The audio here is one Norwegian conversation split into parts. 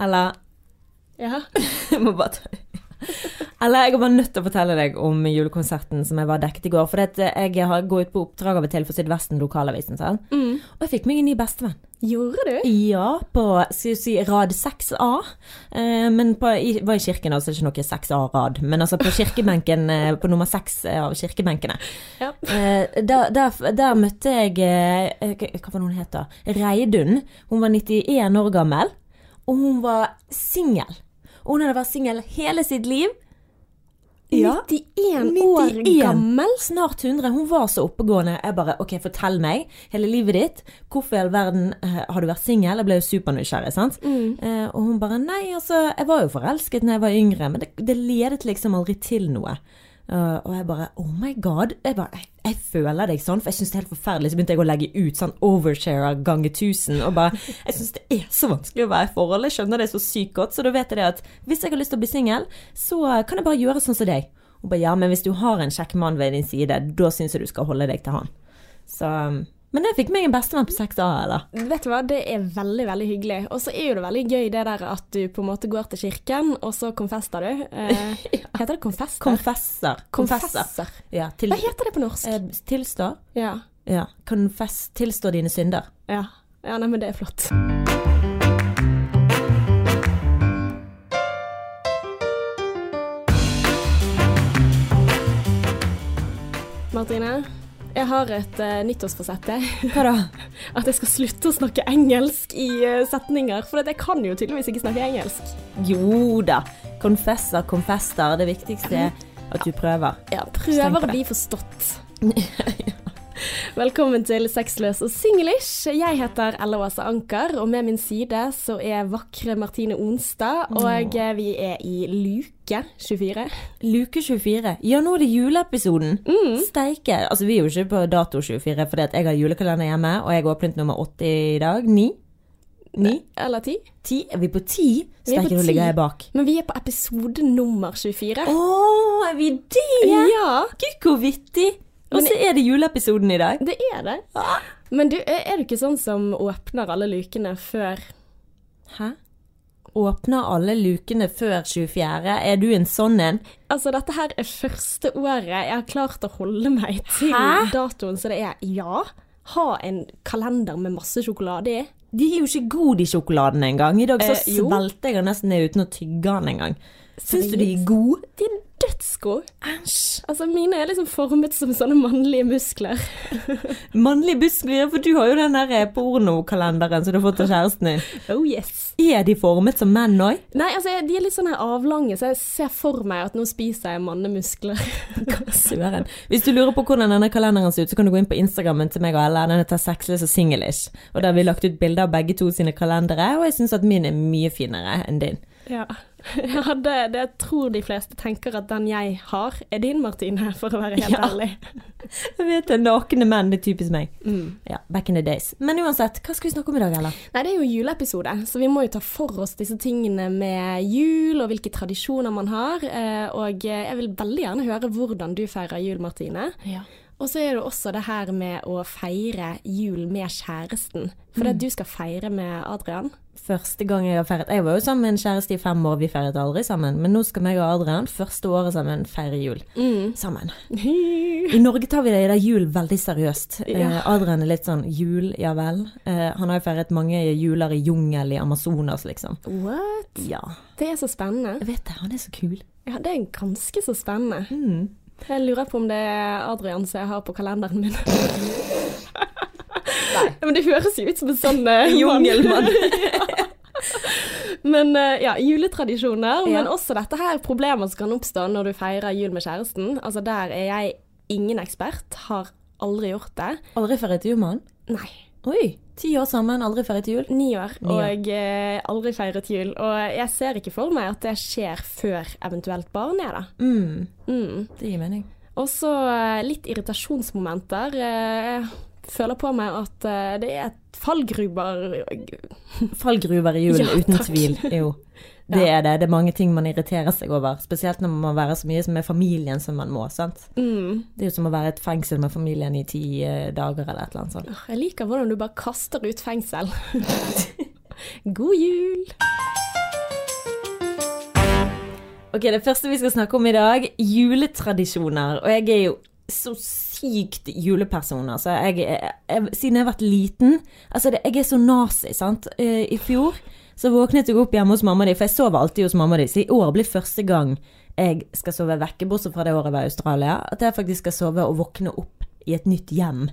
Eller Ja. Jeg må bare ta Eller jeg er bare nødt til å fortelle deg om julekonserten som jeg var dekket i går. For jeg har gått på oppdrag av og til for Sydvesten lokalavisen. Sant? Mm. Og jeg fikk meg en ny bestevenn. Gjorde du? Ja, på skal vi si, rad 6A. Eh, men på, i, var i kirken, altså ikke noe 6A-rad. Men altså på kirkebenken, eh, på nummer 6 av kirkebenkene. Ja. Eh, der, der, der møtte jeg eh, Hva var det hun het da? Reidun. Hun var 91 år gammel, og hun var singel. Og hun hadde vært singel hele sitt liv. 91 år gammel? Snart 100. Hun var så oppegående. Jeg bare OK, fortell meg hele livet ditt. Hvorfor i all verden eh, har du vært singel? Jeg ble jo supernysgjerrig, sant. Eh, og hun bare Nei, altså, jeg var jo forelsket da jeg var yngre, men det, det ledet liksom aldri til noe. Eh, og jeg bare Oh my god. Jeg bare Jeg, jeg føler deg sånn, for jeg syns det er helt forferdelig. Så begynte jeg å legge ut sånn overshare ganger tusen. og bare Jeg syns det er så vanskelig å være i forhold. Jeg skjønner det så sykt godt, så da vet jeg det at hvis jeg har lyst til å bli singel, så kan jeg bare gjøre sånn som deg. Og bare, ja, men hvis du har en kjekk mann ved din side, da syns jeg du skal holde deg til han. Så Men jeg fikk meg en bestemann på 6A, eller? Vet du hva, det er veldig, veldig hyggelig. Og så er jo det veldig gøy det der at du på en måte går til kirken, og så konfester du. Eh, Heter det konfester? Konfesser. Konfesser. Ja, til, Hva heter det på norsk? eh, tilstår. Ja. Ja. Konfess. Tilstå dine synder. Ja. ja, nei, men det er flott. Martine, jeg har et uh, nyttårsforsett. Hva da? At jeg skal slutte å snakke engelsk i uh, setninger. For jeg kan jo tydeligvis ikke snakke engelsk. Jo da. Konfesser, konfesser. Det viktigste er at du prøver. Ja, prøver å bli forstått. Velkommen til Sexløs og singlish. Jeg heter Ella Åse Anker, og med min side så er vakre Martine Onstad, og eh, vi er i luke 24. Luke 24. Ja, nå er det juleepisoden. Steike. Altså, vi er jo ikke på dato 24, fordi jeg har julekalender hjemme, og jeg åpnet nummer 80 i dag. 9? 9? Eller 10. 10? Er vi på 10? Vi er på Steike, nå ligger 10. jeg bak. Men vi er på episode nummer 24. Å, er vi det? Ja, Gud, hvor vittig. Og så er det juleepisoden i dag. det er det. Men du, er du ikke sånn som åpner alle lukene før Hæ? Åpner alle lukene før 24. Er du en sånn en? Altså, dette her er første året jeg har klart å holde meg til Hæ? datoen, så det er ja. Ha en kalender med masse sjokolade i. De er jo ikke gode, de sjokoladene engang. I dag så Eh, jo. svelter jeg nesten ned uten å tygge den engang. Syns du de er gode? De er dødsgode. Æsj. Altså, mine er liksom formet som sånne mannlige muskler. Mannlige muskler? for du har jo den der eh, pornokalenderen som du har fått av kjæresten din. Oh yes. Er de formet som menn òg? Nei, altså, de er litt sånn her avlange, så jeg ser for meg at nå spiser jeg mannemuskler. Søren. Hvis du lurer på hvordan denne kalenderen ser ut, så kan du gå inn på Instagrammen til meg og Ella. Den heter Sexless og singlish. Og der har vi lagt ut bilder av begge to sine kalendere, og jeg syns at min er mye finere enn din. Ja. ja det, det jeg tror de fleste tenker at den jeg har, er din, Martine, for å være helt Ja. ærlig. Jeg vet det, nakne menn, det er typisk meg. Mm. Ja, back in the days. Men uansett, hva skal vi snakke om i dag, Ella? Nei, det er jo juleepisode, så vi må jo ta for oss disse tingene med jul og hvilke tradisjoner man har. eh, Og jeg vil veldig gjerne høre hvordan du feirer jul, Martine. Ja. Og så er det også det her med å feire jul med kjæresten. For det du skal feire med Adrian. Første gang jeg har feiret Jeg var jo sammen med en kjæreste i fem år, vi feiret aldri sammen. Men nå skal meg og Adrian første året sammen feire jul. Sammen. I Norge tar vi det i det jul veldig seriøst. Ja. Eh, Adrian er litt sånn jul, ja vel. Eh, han har jo feiret mange juler i jungel i Amazonas, liksom. What? Ja. Det er så spennende. Jeg vet det, han er så kul. Ja, det er ganske så spennende. Mm. Jeg lurer på om det er Adrian som jeg har på kalenderen min. Nei. Men det høres jo ut som en sånn uh, Jungelmann. Men eh, ja, juletradisjoner, Ja. men også dette her problemer som kan oppstå når du feirer jul med kjæresten. Altså der er jeg ingen ekspert, har aldri gjort det. Aldri feiret jul med? Nei. Oi, ti år sammen, aldri feiret jul? Ni år, og eh, aldri feiret jul. Og jeg ser ikke for meg at det skjer før eventuelt barn er da. Mm, Mm. det gir mening. Og så eh, litt irritasjonsmomenter. Eh, Jeg føler på meg at eh, det er et fallgruber Fallgruver i julen, Ja, uten tvil. Jo. Det er det. Det er mange ting man irriterer seg over. Spesielt når man må være så mye med familien som man må. sant? mm. Det er jo som å være i et fengsel med familien i ti eh, dager eller et eller annet sånt. Jeg liker hvordan du bare kaster ut fengsel. God jul! Ok, Det første vi skal snakke om i dag, juletradisjoner. Og jeg er jo så sykt juleperson. Altså, jeg, jeg, jeg, siden jeg har vært liten Altså, det, jeg er så nazi, sant. Eh, I fjor så våknet jeg opp hjemme hos mamma di, for jeg sover alltid hos mamma di. Så i år blir første gang jeg skal sove vekke, bortsett fra det året jeg var i Australia, at jeg faktisk skal sove og våkne opp i et nytt hjem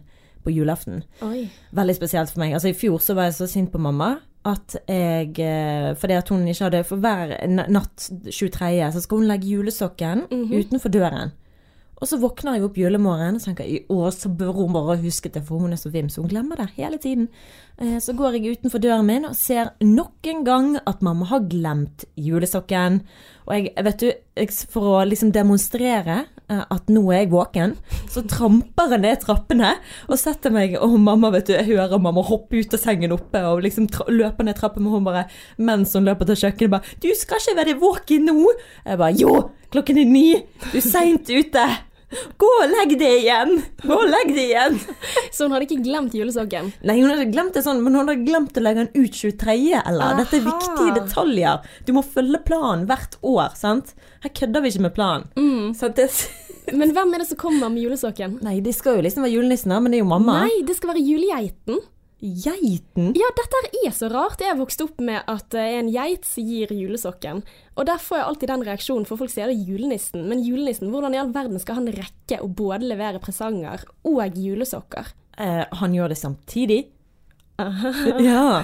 på julaften. Oi. Veldig spesielt for meg. Altså I fjor så var jeg så sint på mamma at jeg eh, Fordi at hun ikke hadde For hver na- natt 23. så skal hun legge julesokken utenfor døren. Og så våkner jeg opp julemorgen og tenker i så bør hun bare huske det, for hun er så vim, så hun glemmer det hele tiden. Eh, Så går jeg utenfor døren min og ser nok en gang at mamma har glemt julesokken. Og jeg, vet du, for å liksom demonstrere eh, at nå er jeg våken, så tramper jeg ned trappene og setter meg, og mamma, vet du, jeg hører mamma hoppe ut av sengen oppe og liksom løper ned trappen med hun bare, mens hun løper til kjøkkenet bare, du skal ikke være våken nå. Jeg bare, jo, klokken er ni, du er sent ute. Gå og legg det igjen! Gå og legg det igjen! Så hun hadde ikke glemt julesokken? Nei, hun hadde glemt det sånn, men hun hadde glemt å legge den ut 23. eller? Dette er viktige detaljer. Du må følge planen hvert år, sant? Her kødder vi ikke med planen. Mm. det, Men hvem er det som kommer med julesokken? nei, det skal jo liksom være julenissen, men det er jo mamma. Nei, det skal være julegeiten. Geiten? Ja, dette er så rart. Jeg er vokst opp med at er en geit gir julesokken. Og der får jeg alltid den reaksjonen, for folk sier det er julenissen. Men julenissen, hvordan i all verden skal han rekke å både levere presanger og julesokker? Eh, han gjør det samtidig. Ja.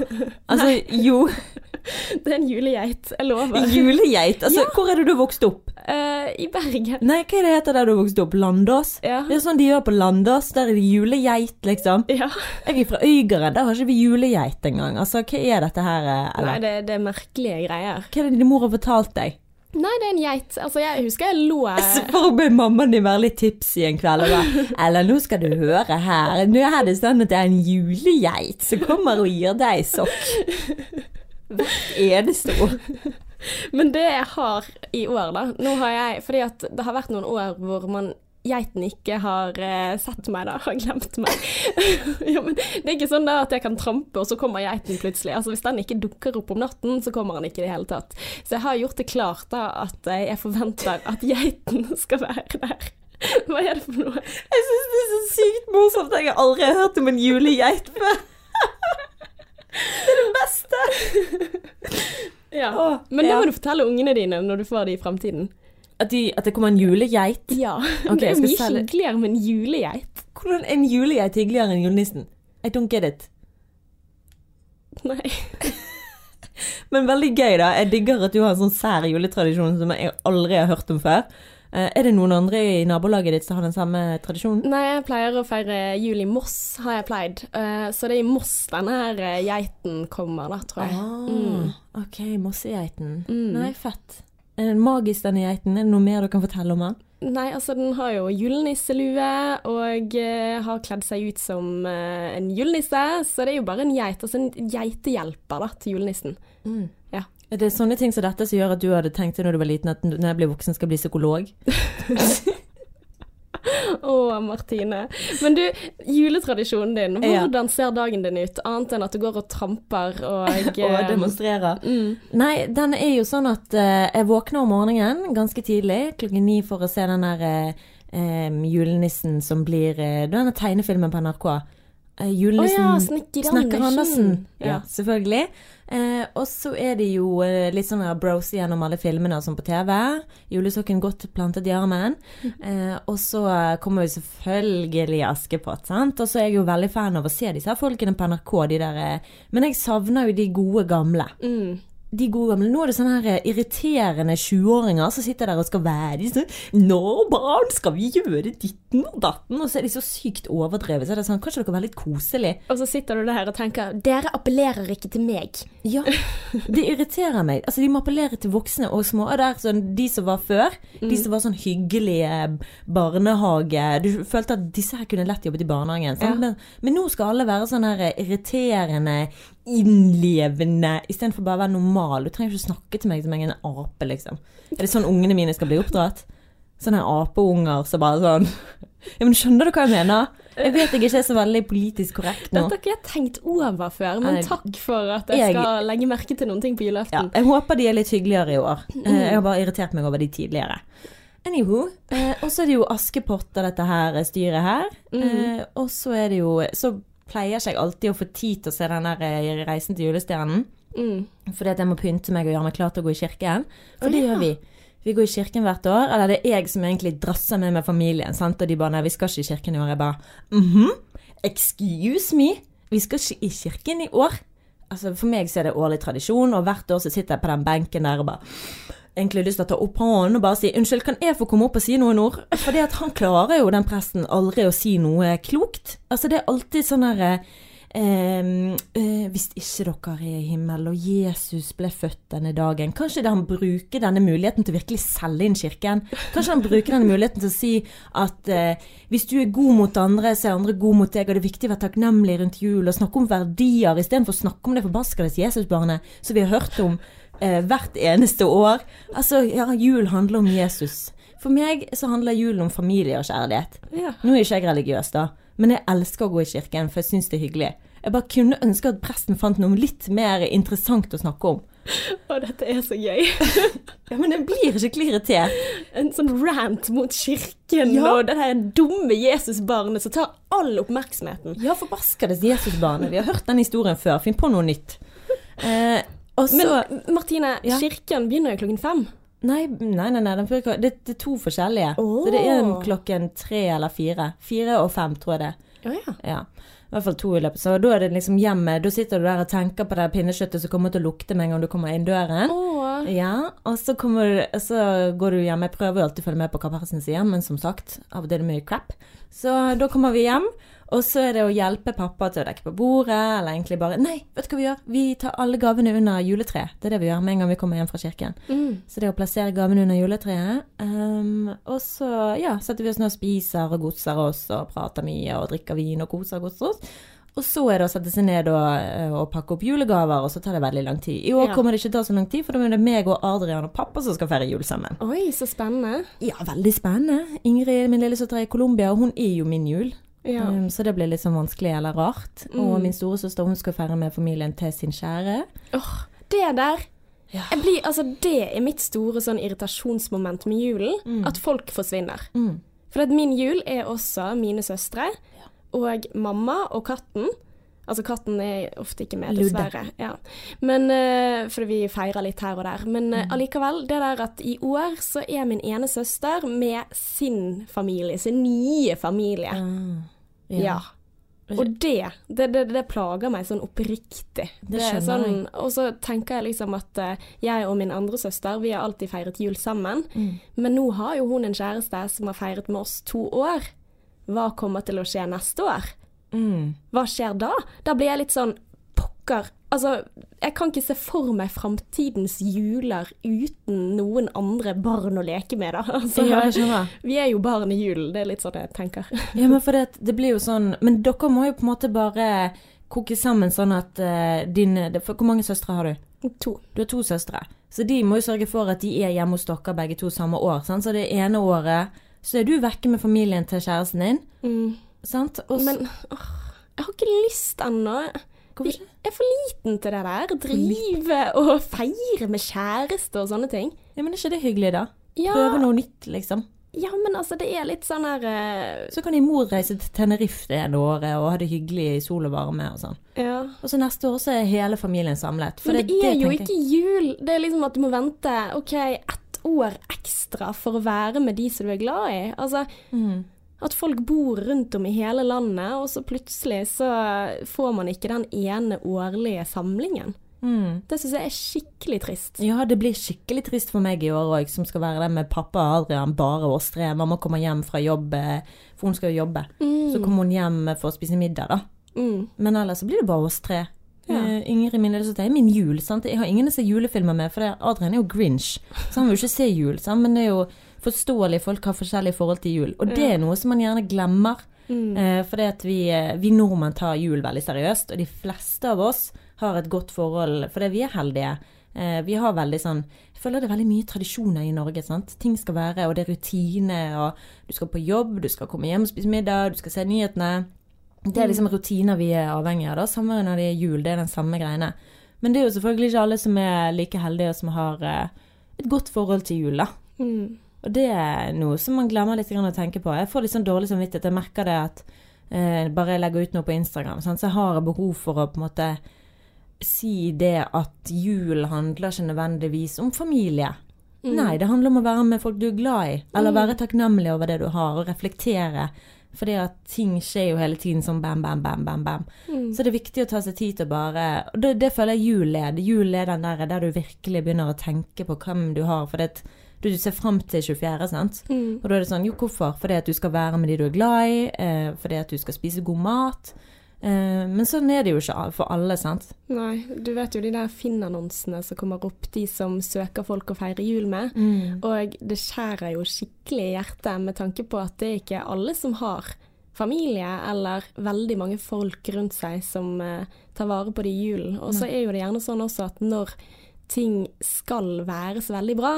Altså, jo. Det er en julegeit, jeg lover. Julegeit. Altså, hvor er det du har vokst opp? Uh, I Bergen. Nei, hva er det heter der du har vokst opp? Landås? Ja. Det er sånn de gjør på Landås. Der er det julegeit, liksom. Ja. Jeg er fra Øygarden, der har ikke vi julegeit engang. Altså, hva er dette her? Eller? Nei, det, det er merkelige greier. Hva er det din mor har fortalt deg? Nei, det er en geit. Altså, jeg husker jeg lo Så For å be mammaen din være litt tipsy en kveld og bare Eller nå skal du høre her. Nå er det sånn at det er en julegeit som kommer og gir deg sokk. Hvert eneste år. Men det jeg har i år, da Nå har jeg Fordi at det har vært noen år hvor man Geiten ikke har eh, sett meg, da. Har glemt meg. ja, men det er ikke sånn da at jeg kan trampe, og så kommer geiten plutselig. Altså Hvis den ikke dukker opp om natten, så kommer han ikke i det hele tatt. Så jeg har gjort det klart da at eh, jeg forventer at geiten skal være der. Hva er det for noe? Jeg syns det er så sykt morsomt. Jeg har aldri hørt om en julegeit før. Det er det beste. Ja. Åh, Men det ja. må du fortelle ungene dine når du får det i fremtiden. At, de, at det kommer en julegeit? Ja. Okay, det er mye hyggeligere med en julegeit. Hvordan er en julegeit hyggeligere enn julenissen? I don't get it. Nei. Men veldig gøy, da. Jeg digger at du har en sånn sær juletradisjon som jeg aldri har hørt om før. Eh, Er det noen andre i nabolaget ditt som har den samme tradisjonen? Nei, jeg pleier å feire jul i Moss, har jeg pleid. Eh, så det er i Moss denne her eh, geiten kommer, da, tror jeg. Ah, ok, Mossegeiten. Mm. Nei, fett. Den magisk, denne geiten? Er det noe mer du kan fortelle om den? Nei, altså den har jo julenisselue og uh, har kledd seg ut som uh, en julenisse, så det er jo bare en geit. Altså en geitehjelper da, til julenissen. Ja. Er det sånne ting som dette som gjør at du hadde tenkt når du var liten at når jeg blir voksen skal jeg bli psykolog? Å, Martine. Men du, juletradisjonen din, hvordan ser dagen din ut? Annet enn at du går og tramper og Og eh, demonstrerer? mm. Nei, den er jo sånn at uh, jeg våkner om morgenen ganske tidlig, klokken ni, for å se den der uh, julenissen som blir uh, Denne tegnefilmen på NRK. Eh, julenissen ja, Snekker Snakker Andersen. Ja, Ja. selvfølgelig. Eh, og så er det jo eh, litt sånn her gjennom alle filmene og sånn på TV. Julesokken godt plantet i armen. Eh, og så kommer jo selvfølgelig Askepott, sant. Og så er jeg jo veldig fan av å se disse folkene på NRK, de der eh, Men jeg savner jo de gode gamle. Mm. De gode gamle. Nå er det sånne her eh, irriterende 20-åringer som sitter der og skal være sånn Nå, barn, skal vi gjøre ditten og datten? Og så er de så sykt overdrevet. Så er det sånn, kanskje dere være litt koselig? Og så sitter du der og tenker Dere appellerer ikke til meg. Ja, det irriterer meg. Altså, de må appellere til voksne og små. Og det er sånn, de som var før, de som var sånn hyggelige barnehage Du følte at disse her kunne lett jobbet i barnehagen. Ja. Men, men nå skal alle være sånn her irriterende, innlevende, istedenfor bare å være normal. Du trenger ikke å snakke til meg som jeg er en ape, liksom. Er det sånn ungene mine skal bli oppdratt? Sånne apeunger som bare sånn Ja, men skjønner du hva jeg mener? Jeg vet jeg ikke er så veldig politisk korrekt nå. Dette har ikke jeg tenkt over før, men takk for at jeg jeg- skal legge merke til noen ting på Ja, jeg håper de er litt hyggeligere i år. Eh, Jeg har bare irritert meg over de tidligere. Anywho. Eh, og så er det jo Askepott og dette her styret her. Eh, og så er det jo Så pleier ikke jeg alltid å få tid til å se den der eh, Reisen til julestjernen. Mm. Fordi at jeg må pynte meg og gjøre meg klar til å gå i kirken. For oh, det ja. gjør vi. Vi går i kirken hvert år. Eller det er jeg som egentlig drasser med med familien. Sant? Og de bare nei, vi skal ikke i kirken i år. Jeg bare mhm. Excuse me. Vi skal ikke i kirken i år. Altså For meg så er det årlig tradisjon, og hvert år så sitter jeg på den benken der og bare egentlig lyst til å ta opp hånden og bare si 'unnskyld, kan jeg få komme opp og si noen ord?' Fordi at han klarer jo, den presten, aldri å si noe klokt. Altså det er alltid sånn herre Ehm, eh, hvis ikke dere er i himmelen, og Jesus ble født denne dagen, kanskje han bruker denne muligheten til å virkelig selge inn kirken? Kanskje han bruker denne muligheten til å si at eh, hvis du er god mot andre, så er andre god mot deg, og det er viktig å være takknemlig rundt jul, og snakke om verdier istedenfor å snakke om det forbaskede Jesusbarnet som vi har hørt om eh, hvert eneste år. Altså, ja, jul handler om Jesus. For meg så handler julen om familie og kjærlighet. Ja. Nå er ikke jeg religiøs, da, men jeg elsker å gå i kirken, for jeg syns det er hyggelig. Jeg bare kunne ønske at presten fant noe litt mer interessant å snakke om. Å, dette er så gøy. Ja, Men jeg blir skikkelig irritert. En sånn rant mot kirken Ja. og det her dumme Jesusbarnet som tar all oppmerksomheten. Ja, forbaskede Jesusbarnet. Vi har hørt den historien før. Finn på noe nytt. Eh, og så Men Martine, Ja. kirken begynner jo klokken fem. Nei, nei, nei, nei det, det er to forskjellige. Oh. Så det er en klokken tre eller fire. Fire og fem, tror jeg det. Oh, ja. Ja. I hvert fall to i løpet. Så da er det liksom hjemme. Da sitter du der og tenker på det pinnekjøttet som kommer til å lukte med en gang du kommer inn døren. Oh. Ja, og så, du- så går du hjem. Jeg prøver jo alltid å følge med på hva personen sier, men som sagt, av og til er det mye crap. Så da kommer vi hjem, og så er det å hjelpe pappa til å dekke på bordet, eller egentlig bare Nei, vet du hva vi gjør? Vi tar alle gavene under juletreet. Det er det vi gjør med en gang vi kommer hjem fra kirken. Mm. Så det er å plassere gavene under juletreet. Um, og så ja, setter vi oss ned og spiser og godser oss og prater mye og drikker vin og koser og godser oss. Og så er det å sette seg ned og, eh, og pakke opp julegaver, og så tar det veldig lang tid. I år Ja. kommer det ikke til å ta så lang tid, for da er det meg og Adrian og pappa som skal feire jul sammen. Oi, så spennende. Ja, veldig spennende. Ingrid, min lillesøster, er i Colombia, og hun er jo min jul. Ja. Um, så det blir litt sånn vanskelig eller rart. Og min storesøster hun skal feire med familien til sin kjære. Åh, det der Ja. blir, altså, Det er mitt store sånn irritasjonsmoment med julen. At folk forsvinner. Mm. For at min jul er også mine søstre og mamma og katten. Altså katten er ofte ikke med, dessverre. Ja. Men, uh, fordi vi feirer litt her og der. Men Mm. eh, allikevel, det der at i år så er min ene søster med sin familie, sin nye familie. Ah, Ja. Og det, det, det, det plager meg sånn oppriktig. Det er skjønner sånn, og så tenker jeg liksom at eh, jeg og min andre søster, vi har alltid feiret jul sammen. Mm. Men nå har jo hun en kjæreste som har feiret med oss to år. Hva kommer til å skje neste år? Mm. Hva skjer da? Da blir jeg litt sånn pokker. Altså, jeg kan ikke se for meg framtidens juler uten noen andre barn å leke med, da. Altså, Ja, jeg skjønner. vi er jo barn i julen, det er litt sånn jeg tenker. Ja, men for det, det blir jo sånn Men dere må jo på en måte bare koke sammen sånn at uh, din det, for, Hvor mange søstre har du? To. Du har to søstre. Så de må jo sørge for at de er hjemme hos dere begge to samme år. Sant? Så det ene året så er du vekke med familien til kjæresten din. Mm. Sant? Og Men åh, jeg har ikke lyst ennå. Hvorfor Vi ikke? er for liten til det der. Drive og feire med kjæreste og sånne ting. Ja, men er ikke det hyggelig, da? Ja, Prøve noe nytt, liksom. ja men altså, det er litt sånn her uh... Så kan din mor reise til Tenerife det ene året og ha det hyggelig i sol og varme og sånn. Ja. Og så neste år så er hele familien samlet. Men det, er jo ikke jul. Det er liksom at du må vente ok, ett år ekstra for å være med de som du er glad i. Altså, Mm. At folk bor rundt om i hele landet, og så plutselig så får man ikke den ene årlige samlingen. Mm. Det syns jeg er skikkelig trist. Ja, det blir skikkelig trist for meg i år òg, som skal være det med pappa og Adrian, bare oss tre. Mamma kommer hjem fra jobb, eh, for hun skal jo jobbe. Så kommer hun hjem for å spise middag, da. Mm. Men ellers så blir det bare oss tre. Ja. Eh, Ingrid min det er min jul. sant? Jeg har ingen å se julefilmer med, for Adrian er jo Grinch. Så han vil jo ikke se jul. Sant? Men det er jo forståelig, folk har forskjellig forhold til jul. Og det er noe som man gjerne glemmer. Mm. Eh, fordi at vi, eh, vi nordmenn tar jul veldig seriøst, og de fleste av oss har et godt forhold, fordi vi er heldige. Eh, vi har veldig sånn Jeg føler det er veldig mye tradisjoner i Norge. sant? Ting skal være, og det er rutine, og du skal på jobb, du skal komme hjem og spise middag, du skal se nyhetene. Det er liksom rutiner vi er avhengig av. da, Samme når det er jul, det er den samme greiene. Men det er jo selvfølgelig ikke alle som er like heldige og som har eh, et godt forhold til jul, da. Mm. Og det er noe som man glemmer litt å tenke på. Jeg får litt sånn dårlig samvittighet. Jeg merker det at eh, bare jeg legger ut noe på Instagram, sant? så jeg har behov for å på en måte si det at jul handler ikke nødvendigvis om familie. Nei, det handler om å være med folk du er glad i, eller være takknemlig over det du har, og reflektere. Fordi at ting skjer jo hele tiden sånn bam, bam, bam, bam, bam. Så det er viktig å ta seg tid til å bare Og det, det føler jeg jul er. Jul er den der der du virkelig begynner å tenke på hvem du har. For det, du ser fram til 24., sant? Mm. Og da er det sånn, jo hvorfor? Fordi at du skal være med de du er glad i, eh, fordi at du skal spise god mat. Eh, men sånn er det jo ikke for alle, sant? Nei, du vet jo de der Finn-annonsene som kommer opp, de som søker folk å feire jul med. Og det skjærer jo skikkelig i hjertet med tanke på at det er ikke alle som har familie eller veldig mange folk rundt seg som eh, tar vare på det i julen. Og så er jo det gjerne sånn også at når ting skal være så veldig bra,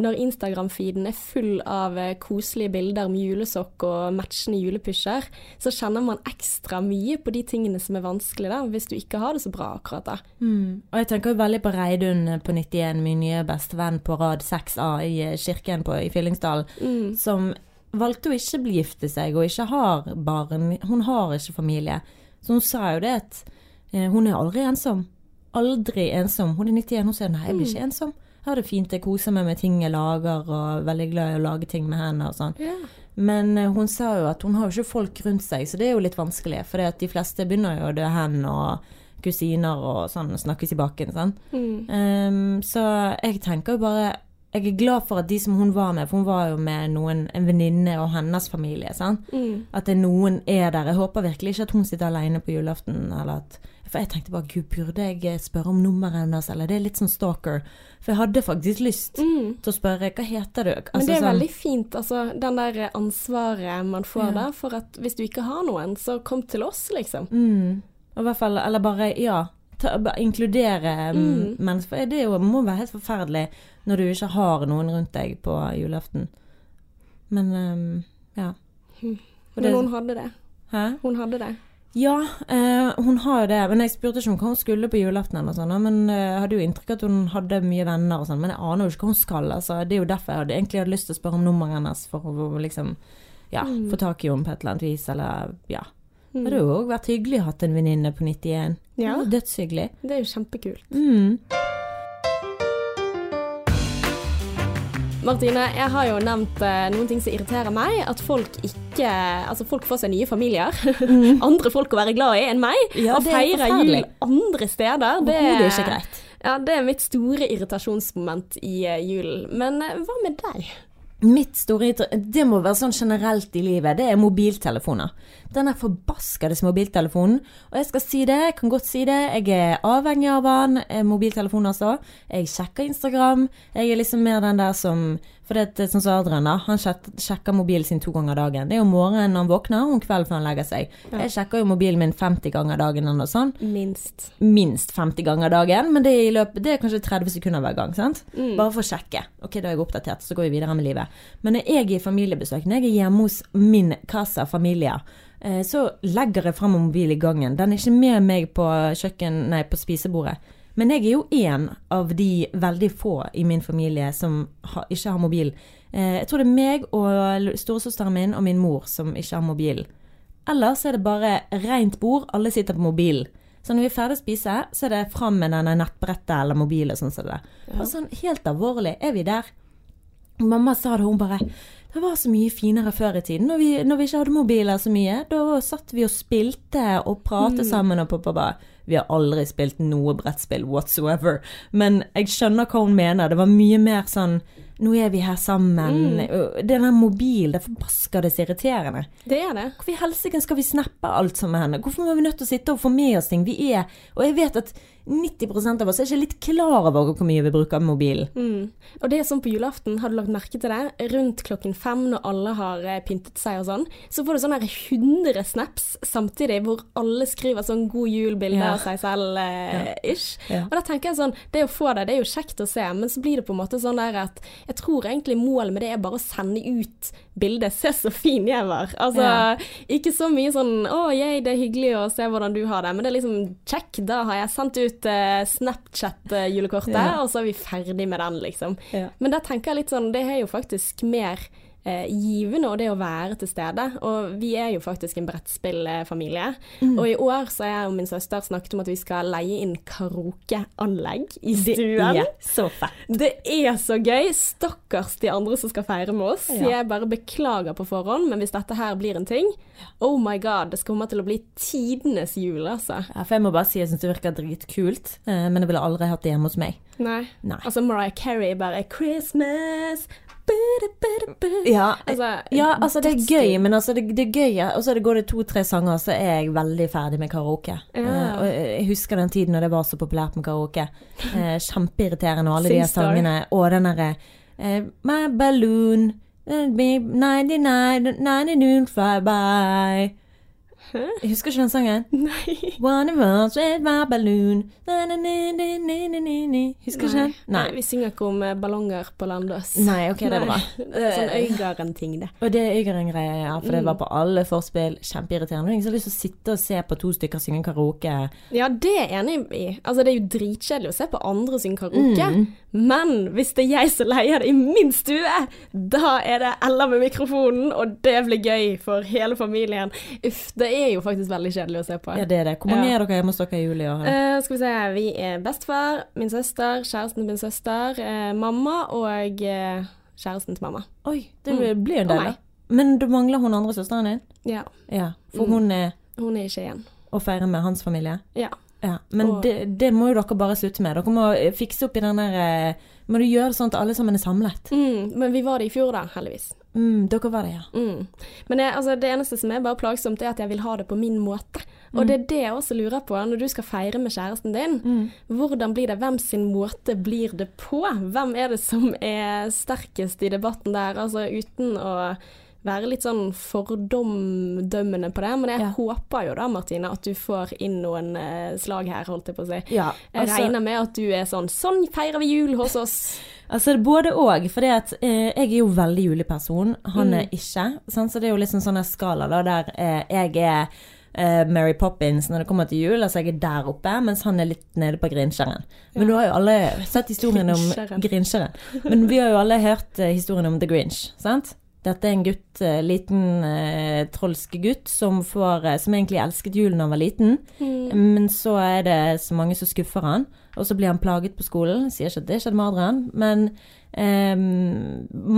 når Instagram-feeden er full av eh, koselige bilder med julesokk og matchende julepysjer, så kjenner man ekstra mye på de tingene som er vanskelig da, hvis du ikke har det så bra akkurat da. Mm. Og jeg tenker jo veldig på Reidun på 91, min nye bestevenn på rad 6A i eh, kirken på, i Fyllingsdalen, Mm. som valgte å ikke bli gifte seg og ikke har barn. Hun har ikke familie. Så hun sa jo det at eh, hun er aldri ensom. Aldri ensom. Hun er 91, hun sier nei, jeg blir ikke ensom. Jeg har det fint, jeg koser meg med ting jeg lager, og er veldig glad i å lage ting med henne og sånn. Ja. Men eh, hun sa jo at hun har jo ikke folk rundt seg, så det er jo litt vanskelig. For de fleste begynner jo å dø hen, og kusiner og sånn snakkes i bakken. Sånn. Mm. Um, så jeg tenker jo bare Jeg er glad for at de som hun var med, for hun var jo med noen, en venninne og hennes familie. Mm. At det noen er der. Jeg håper virkelig ikke at hun sitter alene på julaften. Eller at, for jeg tenkte bare gud, burde jeg spørre om nummeret hennes, eller det er litt sånn stalker. For jeg hadde faktisk lyst Mm. til å spørre hva heter du? Altså, Men det er sånn- veldig fint, altså, den der ansvaret man får Ja. der, for at hvis du ikke har noen, så kom til oss, liksom. Mm. Og i hvert fall, eller bare, ja, ta, bare inkludere mm. mennesker. For det jo, må være helt forferdelig når du ikke har noen rundt deg på julaften. Men um, ja. Og Men noen hun hadde det. Hæ? Hun hadde det. Ja, eh, hun har jo det. Men jeg spurte ikke om hva hun skulle på julaften. eller sånn, men eh, jeg hadde jo inntrykk at hun hadde mye venner og sånn. Men jeg aner jo ikke hva hun skal. altså. Det er jo derfor jeg hadde egentlig hadde lyst til å spørre om nummeret hennes, for å liksom ja, få tak i henne på et eller annet vis. Eller ja. Det hadde jo òg vært hyggelig å ha en venninne på 91. Ja. Det er Dødshyggelig. Det er jo kjempekult. Mm. Martine, jeg har jo nevnt eh, noen ting som irriterer meg. At folk ikke Altså, folk får seg nye familier. andre folk å være glad i enn meg. Mm. Ja, og er feirer jul andre steder. Det, er ikke greit. Ja, det er mitt store irritasjonsmoment i eh, julen. Men eh, hva med deg? Mitt store Det må være sånn generelt i livet. Det er mobiltelefoner. Den er forbaskede mobiltelefonen. Og jeg skal si det, jeg kan godt si det. Jeg er avhengig av den. Mobiltelefonen, Mobiltelefon, altså. Jeg sjekker Instagram. Jeg er liksom mer den der som For det er sånn som Adrian, da. Han sjekker mobilen sin to ganger dagen. Det er jo morgenen når han våkner, og om kvelden før han legger seg. Jeg sjekker jo mobilen min 50 ganger dagen eller noe sånt Minst. minst 50 ganger dagen, men det er, i løpet, det er kanskje 30 sekunder hver gang. sant? Bare for å sjekke. Ok, da er jeg oppdatert, så går vi videre med livet. Men når jeg er i familiebesøk, når jeg er hjemme hos min Casa Familia, eh, så legger jeg frem en mobil i gangen. Den er ikke med meg på kjøkken, nei, på spisebordet. Men jeg er jo én av de veldig få i min familie som ha, ikke har mobil. Eh, jeg tror det er meg og storesøsteren min og min mor som ikke har mobil. Ellers er det bare rent bord, alle sitter på mobilen. Så når vi er ferdig å spise, så er det fram med denne nettbrettet eller mobilen. Sånn som det. Og sånn helt alvorlig, er vi der? Mamma sa det, hun bare Det var så mye finere før i tiden. Når vi, når vi ikke hadde mobiler så mye, da satt vi og spilte og pratet sammen. Og pappa bare Vi har aldri spilt noe brettspill whatsoever. Men jeg skjønner hva hun mener. Det var mye mer sånn Nå er vi her sammen. Mm. Den der mobilen, det er forbaskende irriterende. Det er det. Hvorfor i helsike skal vi snappe alt sammen med henne? Hvorfor må vi nødt til å sitte og få med oss ting? Vi er Og jeg vet at 90% av oss er ikke litt klar over hvor mye vi bruker mobilen. Mm. Og det er sånn på julaften, har du lagt merke til det? Rundt klokken fem når alle har eh, pyntet seg og sånn, så får du sånn her 100 snaps samtidig hvor alle skriver sånn god jul-bilde Ja. av seg selv, eh, ish. Ja. Og da tenker jeg sånn, det å få det, det er jo kjekt å se, men så blir det på en måte sånn der at jeg tror egentlig målet med det er bare å sende ut bildet. Se så fin jeg var. Altså, Ja. ikke så mye sånn å yay, det er hyggelig å se hvordan du har det, men det er liksom 'kjekk, da har jeg sendt ut eh, Snapchat-julekortet, Ja. og så er vi ferdig med den, liksom. Ja. Men da tenker jeg litt sånn, det er jo faktisk mer eh, givende og det å være til stede. Og vi er jo faktisk en brettspillfamilie. Mm. Og i år så har jeg og min søster snakket om at vi skal leie inn karaokeanlegg i stuen. Det er så fett. Det er så gøy. Stakkars de andre som skal feire med oss. Ja. Jeg bare beklager på forhånd, men hvis dette her blir en ting, oh my god, det kommer til å bli tidenes jul, altså. Ja, for jeg må bare si jeg syns det virker dritkult, eh, men jeg ville aldri hatt det hjemme hos meg. Nei. Nei. Altså Mariah Carey bare 'Christmas'. Ja, Altså, ja, altså det er gøy, men altså det, det er gøy, og så går det to-tre sanger, så er jeg veldig ferdig med karaoke. Ja. Eh, og jeg husker den tiden når det var så populært med karaoke. Eh, kjempeirriterende, og alle de her sangene. Og den derre eh, My balloon eh, be 99, 99 fly by. Jeg husker ikke den sangen. Nei. One of us with my balloon na, na, na. Husker ikke den? Nei. Vi synger ikke om eh, ballonger på Landås. Nei, ok, det er bra. Sånn Øygarden-ting, det. Og det er Øygarden-greia, ja. For det Mm. var på alle forspill. Kjempeirriterende. Er ingen har lyst til å sitte og se på to stykker synge karaoke. Ja, det er jeg enig i. Altså, det er jo dritkjedelig å se på andre synge karaoke. Mm. Men hvis det er jeg som leier det i min stue, da er det Ella med mikrofonen, og det blir gøy for hele familien. Uff, det er jo faktisk veldig kjedelig å se på. Ja, det er det. Hvor mange Ja. er dere hjemme hos dere i juli Uh. Skal vi se, vi er bestefar, min søster, kjæresten til min søster, uh, mamma og uh, kjæresten til mamma. Oi, det Mm. blir jo en del, da. Men du mangler hun andre søsteren din? Ja, Ja. For Mm. hun er hun er ikke igjen. å feire med hans familie? Ja. Ja. Men Og- det, det må jo dere bare slutte med. Dere må eh, fikse opp i den der Må du gjøre det sånn at alle sammen er samlet? Mm, men vi var det i fjor, da, heldigvis. Mm, dere var det, ja. Mm. Men jeg, altså, det eneste som er bare plagsomt, er at jeg vil ha det på min måte. Og det er det jeg også lurer på, når du skal feire med kjæresten din. Mm. Hvordan blir det? Hvem sin måte blir det på? Hvem er det som er sterkest i debatten der? Altså uten å være litt sånn fordomdømmende på det, men jeg Ja. håper jo da, Martine, at du får inn noen eh, slag her, holdt jeg på å si. ja Jeg regner med at du er sånn Sånn feirer vi jul hos oss. Altså både og, for eh, jeg er jo veldig juleperson, han Mm. er ikke. Sånn, Så det er jo liksom sånn en skala da, der eh, jeg er eh, Mary Poppins når det kommer til jul, altså jeg er der oppe, mens han er litt nede på Grinskjæren. Men Ja. du har jo alle sett historien om. Grincheren. Men vi har jo alle hørt historien om The Grinch, sant? Dette er en gutt, eh, liten eh, trolsk gutt som, får, eh, som egentlig elsket julen da han var liten. Men så er det så mange som skuffer han, og så blir han plaget på skolen. Sier ikke at det skjedde med Adrian, men eh,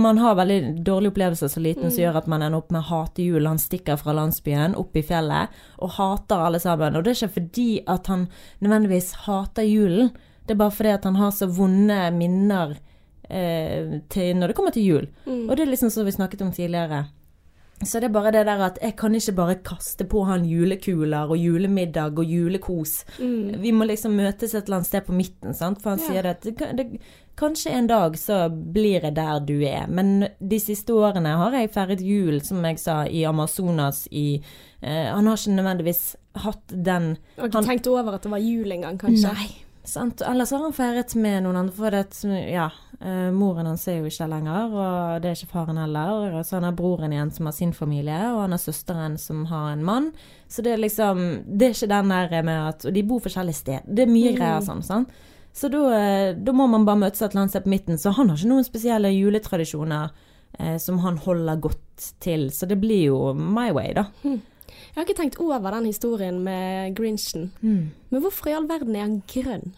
man har veldig dårlige opplevelser så liten som gjør at man ender opp med å hate jul. Han stikker fra landsbyen opp i fjellet og hater alle sammen. Og det er ikke fordi at han nødvendigvis hater julen, det er bare fordi at han har så vonde minner eh, til når det kommer til jul. Mm. Og det er liksom som vi snakket om tidligere. Så det er bare det der at jeg kan ikke bare kaste på han julekuler og julemiddag og julekos. Mm. Vi må liksom møtes et eller annet sted på midten, sant? for han Ja. sier det at det, kanskje en dag så blir jeg der du er. Men de siste årene har jeg feiret jul, som jeg sa, i Amazonas i eh, Han har ikke nødvendigvis hatt den Og Han- tenkt over at det var jul engang, kanskje. Nei. Sant? Ellers har han feiret med noen andre, for det, ja, eh, moren hans er jo ikke lenger, og det er ikke faren heller. Og så han har broren igjen som har sin familie, og han har søsteren som har en mann. Så det er liksom Det er ikke den der med at Og de bor forskjellige steder. Det er mye Mm. greier sånn, sant. Så da, eh, da må man bare møtes et eller annet sted på midten. Så han har ikke noen spesielle juletradisjoner eh, som han holder godt til. Så det blir jo my way, da. Jeg har ikke tenkt over den historien med Grinchen. Men hvorfor i all verden er han grønn?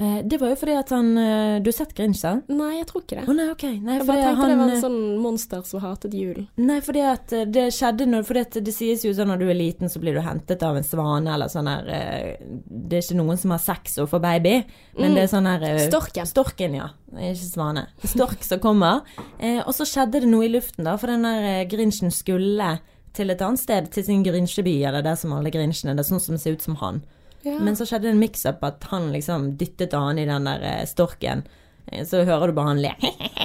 Eh, det var jo fordi at han eh, Du har sett Grinchen? Nei, jeg tror ikke det. Å nei, ok. Nei, Jeg bare tenkte han, det var eh, en sånn monster som hatet jul. Nei, fordi at eh, det skjedde når at Det sies jo sånn når du er liten, så blir du hentet av en svane eller sånn her eh, Det er ikke noen som har sex og får baby, men Mm. det er sånn her eh, Storken. Storken, ja. Ikke svane. Stork som kommer. Eh, og så skjedde det noe i luften, da, for den der eh, Grinchen skulle til et annet sted, til sin grinsjeby, eller der som alle grinsjene. det er sånn som ser ut som han. Ja. Men så skjedde det en mix-up at han liksom dyttet han i den der eh, storken. Eh, Så hører du bare han le.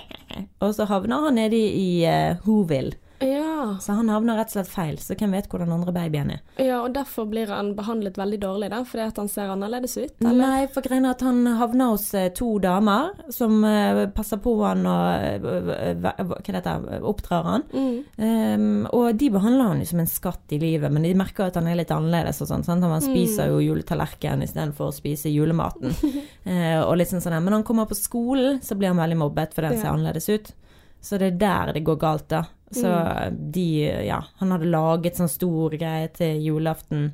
Og så havner han nede i uh, Whoville. Ja. Så han havner rett og slett feil. Så hvem vet hvor den andre babyen er. ja, og derfor blir han behandlet veldig dårlig, da, fordi at han ser annerledes ut? Eller? Nei, for greia er at han havner hos eh, to damer som eh, passer på han og eh, hva heter det, oppdrar han. Mm. Um, og de behandler han jo som en skatt i livet, men de merker at han er litt annerledes og sånn. Han spiser jo juletallerken istedenfor å spise julematen. uh, og litt sånn sånn. Men når han kommer på skolen, så blir han veldig mobbet fordi han ser annerledes ut. Så det er der det går galt, da. Så de, ja Han hadde laget sånn stor greie til julaften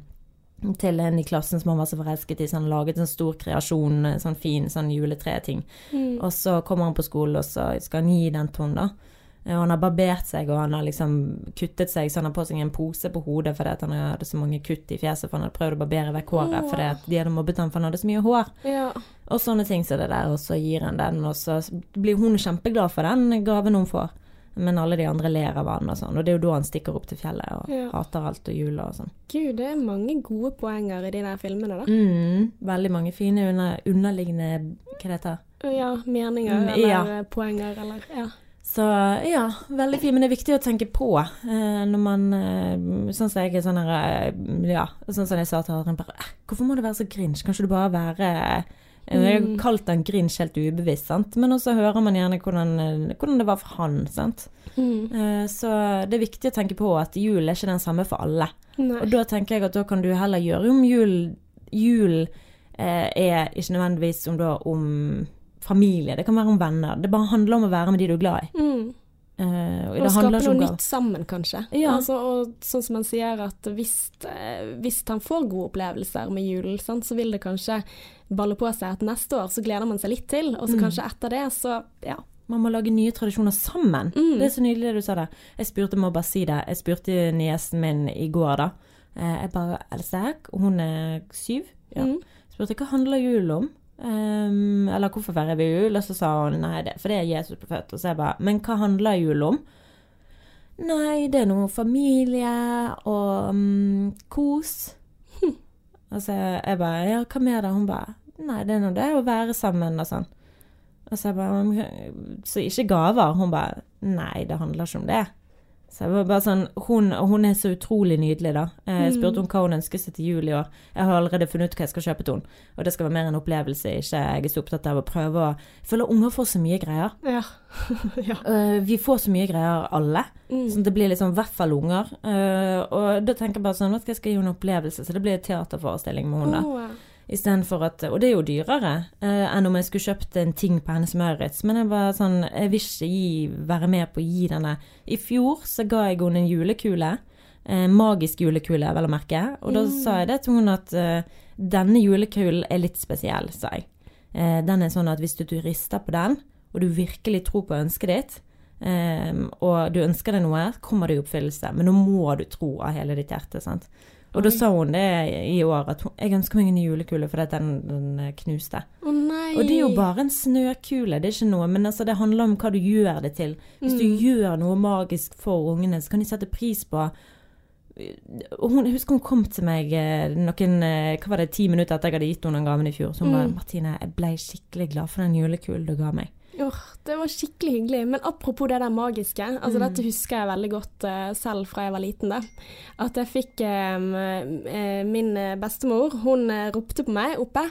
til en i klassen som han var så forelsket i, så han laget en stor kreasjon, sånn fin sånn juletreting. Mm. Og så kommer han på skolen, og så skal han gi den til henne, da. Eh, Og han har barbert seg, og han har liksom kuttet seg, så han har på seg en pose på hodet fordi at han hadde så mange kutt i fjeset, for han hadde prøvd å barbere vekk håret fordi at de hadde mobbet ham for han hadde så mye hår. Ja. Og sånne ting som det der, og så gir han den, og så blir hun kjempeglad for den gaven hun får. Men alle de andre ler av han og sånn, og det er jo da han stikker opp til fjellet og Ja. hater alt og jula og sånn. Gud, det er mange gode poenger i de der filmene, da. Mm, veldig mange fine under, underliggende Hva det heter Ja, meninger Mm, eller ja. eh, poenger eller Ja. Så ja, veldig fint. Men det er viktig å tenke på eh, når man eh, Sånn som jeg er sånn her eh, Ja, sånn som jeg sa til Adrian bare eh, Hvorfor må det være så grinch? Kan ikke du bare være eh, Jeg har kalt han grinch helt ubevisst, sant. Men også hører man gjerne hvordan, eh, hvordan det var for han, sant. Mm. Eh, så det er viktig å tenke på at jul er ikke den samme for alle. Nei. Og da tenker jeg at da kan du heller gjøre om jul Jul eh, er ikke nødvendigvis om, da, om familie, det kan være om venner. Det bare handler om å være med de du er glad i. Mm. Uh, og skape noe om nytt sammen, kanskje. Ja. Altså, og sånn som man sier at hvis, eh, hvis han får gode opplevelser med julen, sant, så vil det kanskje balle på seg at neste år så gleder man seg litt til, og så Mm. kanskje etter det så ja. Man må lage nye tradisjoner sammen. Mm. Det er så nydelig det du sa det. Jeg spurte, må bare si det, jeg spurte niesen min i går, da. Eh, jeg bare Else, og hun er syv. Ja. Mm. Spurte hva handler jul om? Ehm, eller hvorfor feirer vi jul? Og så sa hun nei, det, for det er Jesus ble født. Og så jeg bare Men hva handler jul om? Nei, det er noe familie og um, kos. så jeg bare Ja, hva mer da? Hun bare Nei, det er nå det å være sammen og sånn. Og så jeg bare Så ikke gaver? Hun bare Nei, det handler ikke om det. Så jeg var bare sånn Hun, hun er så utrolig nydelig, da. Jeg spurte hun hva hun ønsket seg til jul i år. Jeg har allerede funnet ut hva jeg skal kjøpe til henne. Og det skal være mer en opplevelse, ikke jeg er så opptatt av å prøve å Jeg føler unger får så mye greier. Ja. ja. Øh, vi får så mye greier, alle. Mm. Så det blir liksom i hvert fall unger. Øh, og da tenker jeg bare sånn at jeg skal gi henne en opplevelse, så det blir en teaterforestilling med henne. Åh, Istedenfor at Og det er jo dyrere eh, enn om jeg skulle kjøpt en ting på Hennes Maurits. Men jeg var sånn Jeg vil ikke gi, være med på å gi denne I fjor så ga jeg henne en julekule. Eh, magisk julekule, vel å merke. Og da sa jeg det til henne at eh, denne julekulen er litt spesiell, sa jeg. Eh, den er sånn at hvis du, rister på den, og du virkelig tror på ønsket ditt, eh, og du ønsker deg noe, kommer det i oppfyllelse. Men nå må du tro av hele ditt hjerte. sant? Og da sa hun det i år, at hun, jeg ønsker meg en julekule fordi den, den eh, knuste. Å nei. Og det er jo bare en snøkule, det er ikke noe, men altså det handler om hva du gjør det til. Hvis du Mm. gjør noe magisk for ungene, så kan de sette pris på og hun, jeg husker hun kom til meg eh, noen eh, Hva var det, ti minutter etter jeg hadde gitt henne den gaven i fjor. Så hun Mm. bare 'Martine, jeg ble skikkelig glad for den julekulen du ga meg'. Åh, det var skikkelig hyggelig. Men apropos det der magiske. Altså Mm. Dette husker jeg veldig godt uh, selv fra jeg var liten. Da. At jeg fikk um, uh, Min bestemor, hun uh, ropte på meg oppe.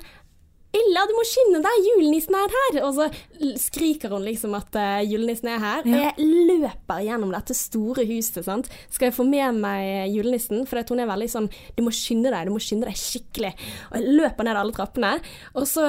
'Illa, du må skynde deg, julenissen er her!' Og så skriker hun liksom at uh, julenissen er her. Ja. Jeg løper gjennom dette store huset. sant? Skal jeg få med meg julenissen? For hun er veldig sånn 'Du må skynde deg, du må skynde deg skikkelig'. Og jeg løper ned alle trappene. Og så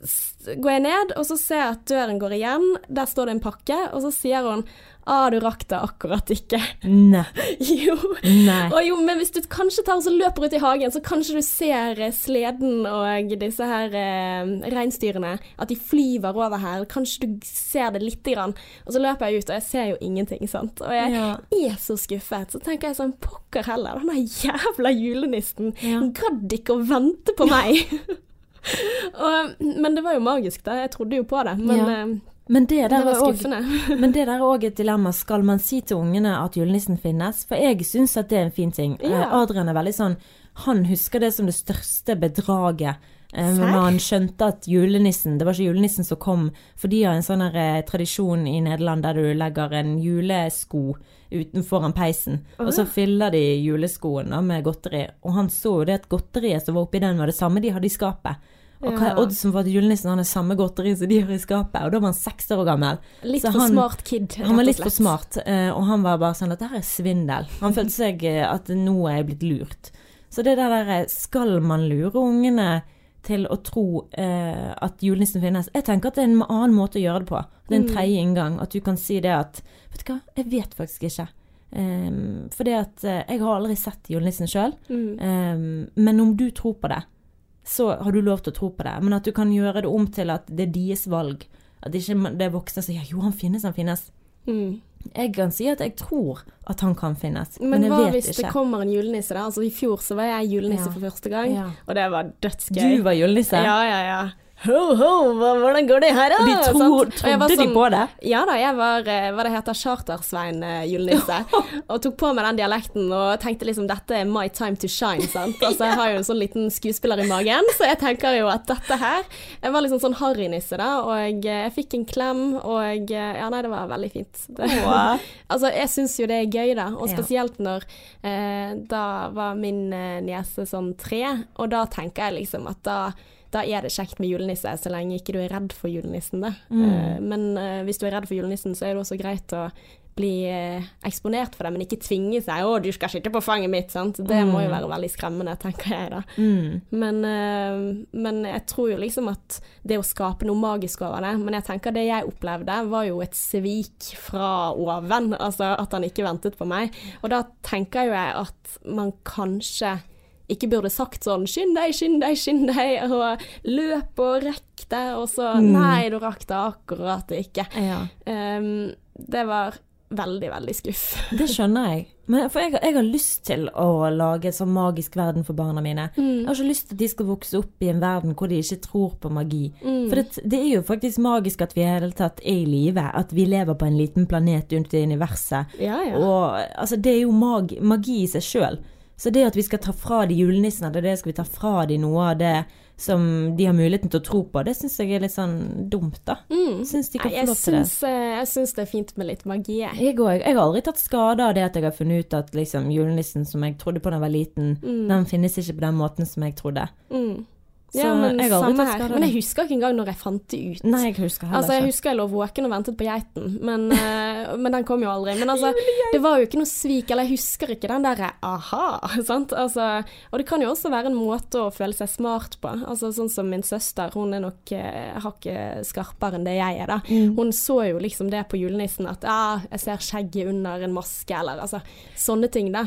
går jeg ned, og så ser jeg at døren går igjen. Der står det en pakke, og så sier hun 'Ah, du rakk det akkurat ikke'. Nei. jo. Nei. Og jo, men hvis du kanskje tar og så løper ut i hagen, så kanskje du ser eh, sleden og disse her eh, reinsdyrene. At de flyver over her. Kanskje du ser det lite grann. Og så løper jeg ut, og jeg ser jo ingenting, sant. Og jeg Ja. er så skuffet. Så tenker jeg sånn, pokker heller, den jævla julenissen Ja. gadd ikke å vente på meg. Og, men det var jo magisk, da. Jeg trodde jo på det. Men Ja. eh, Men det det var er også- Men det der er òg et dilemma. Skal man si til ungene at julenissen finnes? For jeg syns at det er en fin ting. Ja. Eh, Adrian er veldig sånn Han husker det som det største bedraget. Men Serr? han skjønte at julenissen Det var ikke julenissen som kom, for de har en sånn eh, tradisjon i Nederland der du legger en julesko utenfor peisen, og så fyller de juleskoen da, med godteri. Og han så jo det at godteriet som var oppi den, var det samme de hadde i skapet. Og hva er oddsen for at julenissen har det samme godteriet som de har i skapet? Og da var han seks år gammel. Litt Så for han- smart kid, Han var litt for smart, eh, og han var bare sånn at det her er svindel. Han følte seg eh, at nå er jeg blitt lurt. Så det der eh, skal man lure ungene til å tro eh, at julenissen finnes? Jeg tenker at det er en annen måte å gjøre det på. Det er en Mm. tredje inngang. At du kan si det at Vet du hva, jeg vet faktisk ikke. Um, fordi at uh, jeg har aldri sett julenissen sjøl. Mm. men om du tror på det, så har du lov til å tro på det. Men at du kan gjøre det om til at det er deres valg. At ikke det er voksne som sier jo, han finnes, han finnes. Mm. Jeg kan si at jeg tror at han kan finnes, men, Men jeg hva hvis det kommer en julenisse, da? Altså I fjor så var jeg julenisse Ja. for første gang, Ja. og det var dødsgøy. Du var julenisse? Ja, ja, ja. Ho, ho, hvordan går det her, da? De tro, trodde sånn, de på det? Ja da, jeg var eh, hva det heter, Chartersvein-julenisse. og tok på meg den dialekten og tenkte liksom dette er my time to shine. sant? Altså Jeg har jo en sånn liten skuespiller i magen, så jeg tenker jo at dette her Jeg var liksom sånn harrynisse, da, og jeg fikk en klem, og eh, Ja, nei, det var veldig fint. Det, altså, jeg syns jo det er gøy, da, og spesielt når eh, Da var min eh, niese sånn tre, og da tenker jeg liksom at da da er det kjekt med julenisse, så lenge ikke du er redd for julenissen. Da. Mm. Eh, men eh, hvis du er redd for julenissen, så er det også greit å bli eh, eksponert for det, men ikke tvinge seg 'Å, du skal sitte på fanget mitt', sant. Det må jo Mm. være veldig skremmende, tenker jeg da. Mm. Men, men jeg tror jo liksom at det å skape noe magisk over det Men jeg tenker det jeg opplevde, var jo et svik fra oven. Altså at han ikke ventet på meg. Og da tenker jo jeg at man kanskje ikke burde sagt sånn 'skynd deg, skynd deg, skynd deg', og løp og rekk det, og så Mm. 'nei, du rakk det akkurat ikke'. Ja. Um, det var veldig, veldig skuff. Det skjønner jeg. Men for jeg, jeg har lyst til å lage en sånn magisk verden for barna mine. Jeg har ikke lyst til at de skal vokse opp i en verden hvor de ikke tror på magi. Mm. For det, det er jo faktisk magisk at vi i hele tatt er i live. At vi lever på en liten planet rundt i universet. Ja, ja. Og altså, det er jo mag magi i seg sjøl. Så det at vi skal ta fra de julenissene, det det skal vi ta fra de noe av det som de har muligheten til å tro på, det syns jeg er litt sånn dumt, da. Mm. Syns de kan få lov til det. eh, jeg syns det er fint med litt magi. jeg. Jeg. Jeg har aldri tatt skade av det at jeg har funnet ut at liksom, julenissen som jeg trodde på da jeg var liten, Mm. den finnes ikke på den måten som jeg trodde. Mm. Så Ja, men jeg samme her. Men jeg husker ikke engang når jeg fant det ut. Nei, jeg husker heller Altså, jeg ikke. husker jeg lå våken og ventet på geiten, men, eh, men den kom jo aldri. Men altså, det var jo ikke noe svik, eller jeg husker ikke den derre aha, sant. Altså, og det kan jo også være en måte å føle seg smart på. Altså sånn som min søster, hun er nok eh, hakket skarpere enn det jeg er, da. Mm. Hun så jo liksom det på julenissen, at ja, jeg ser skjegget under en maske, eller altså sånne ting, da.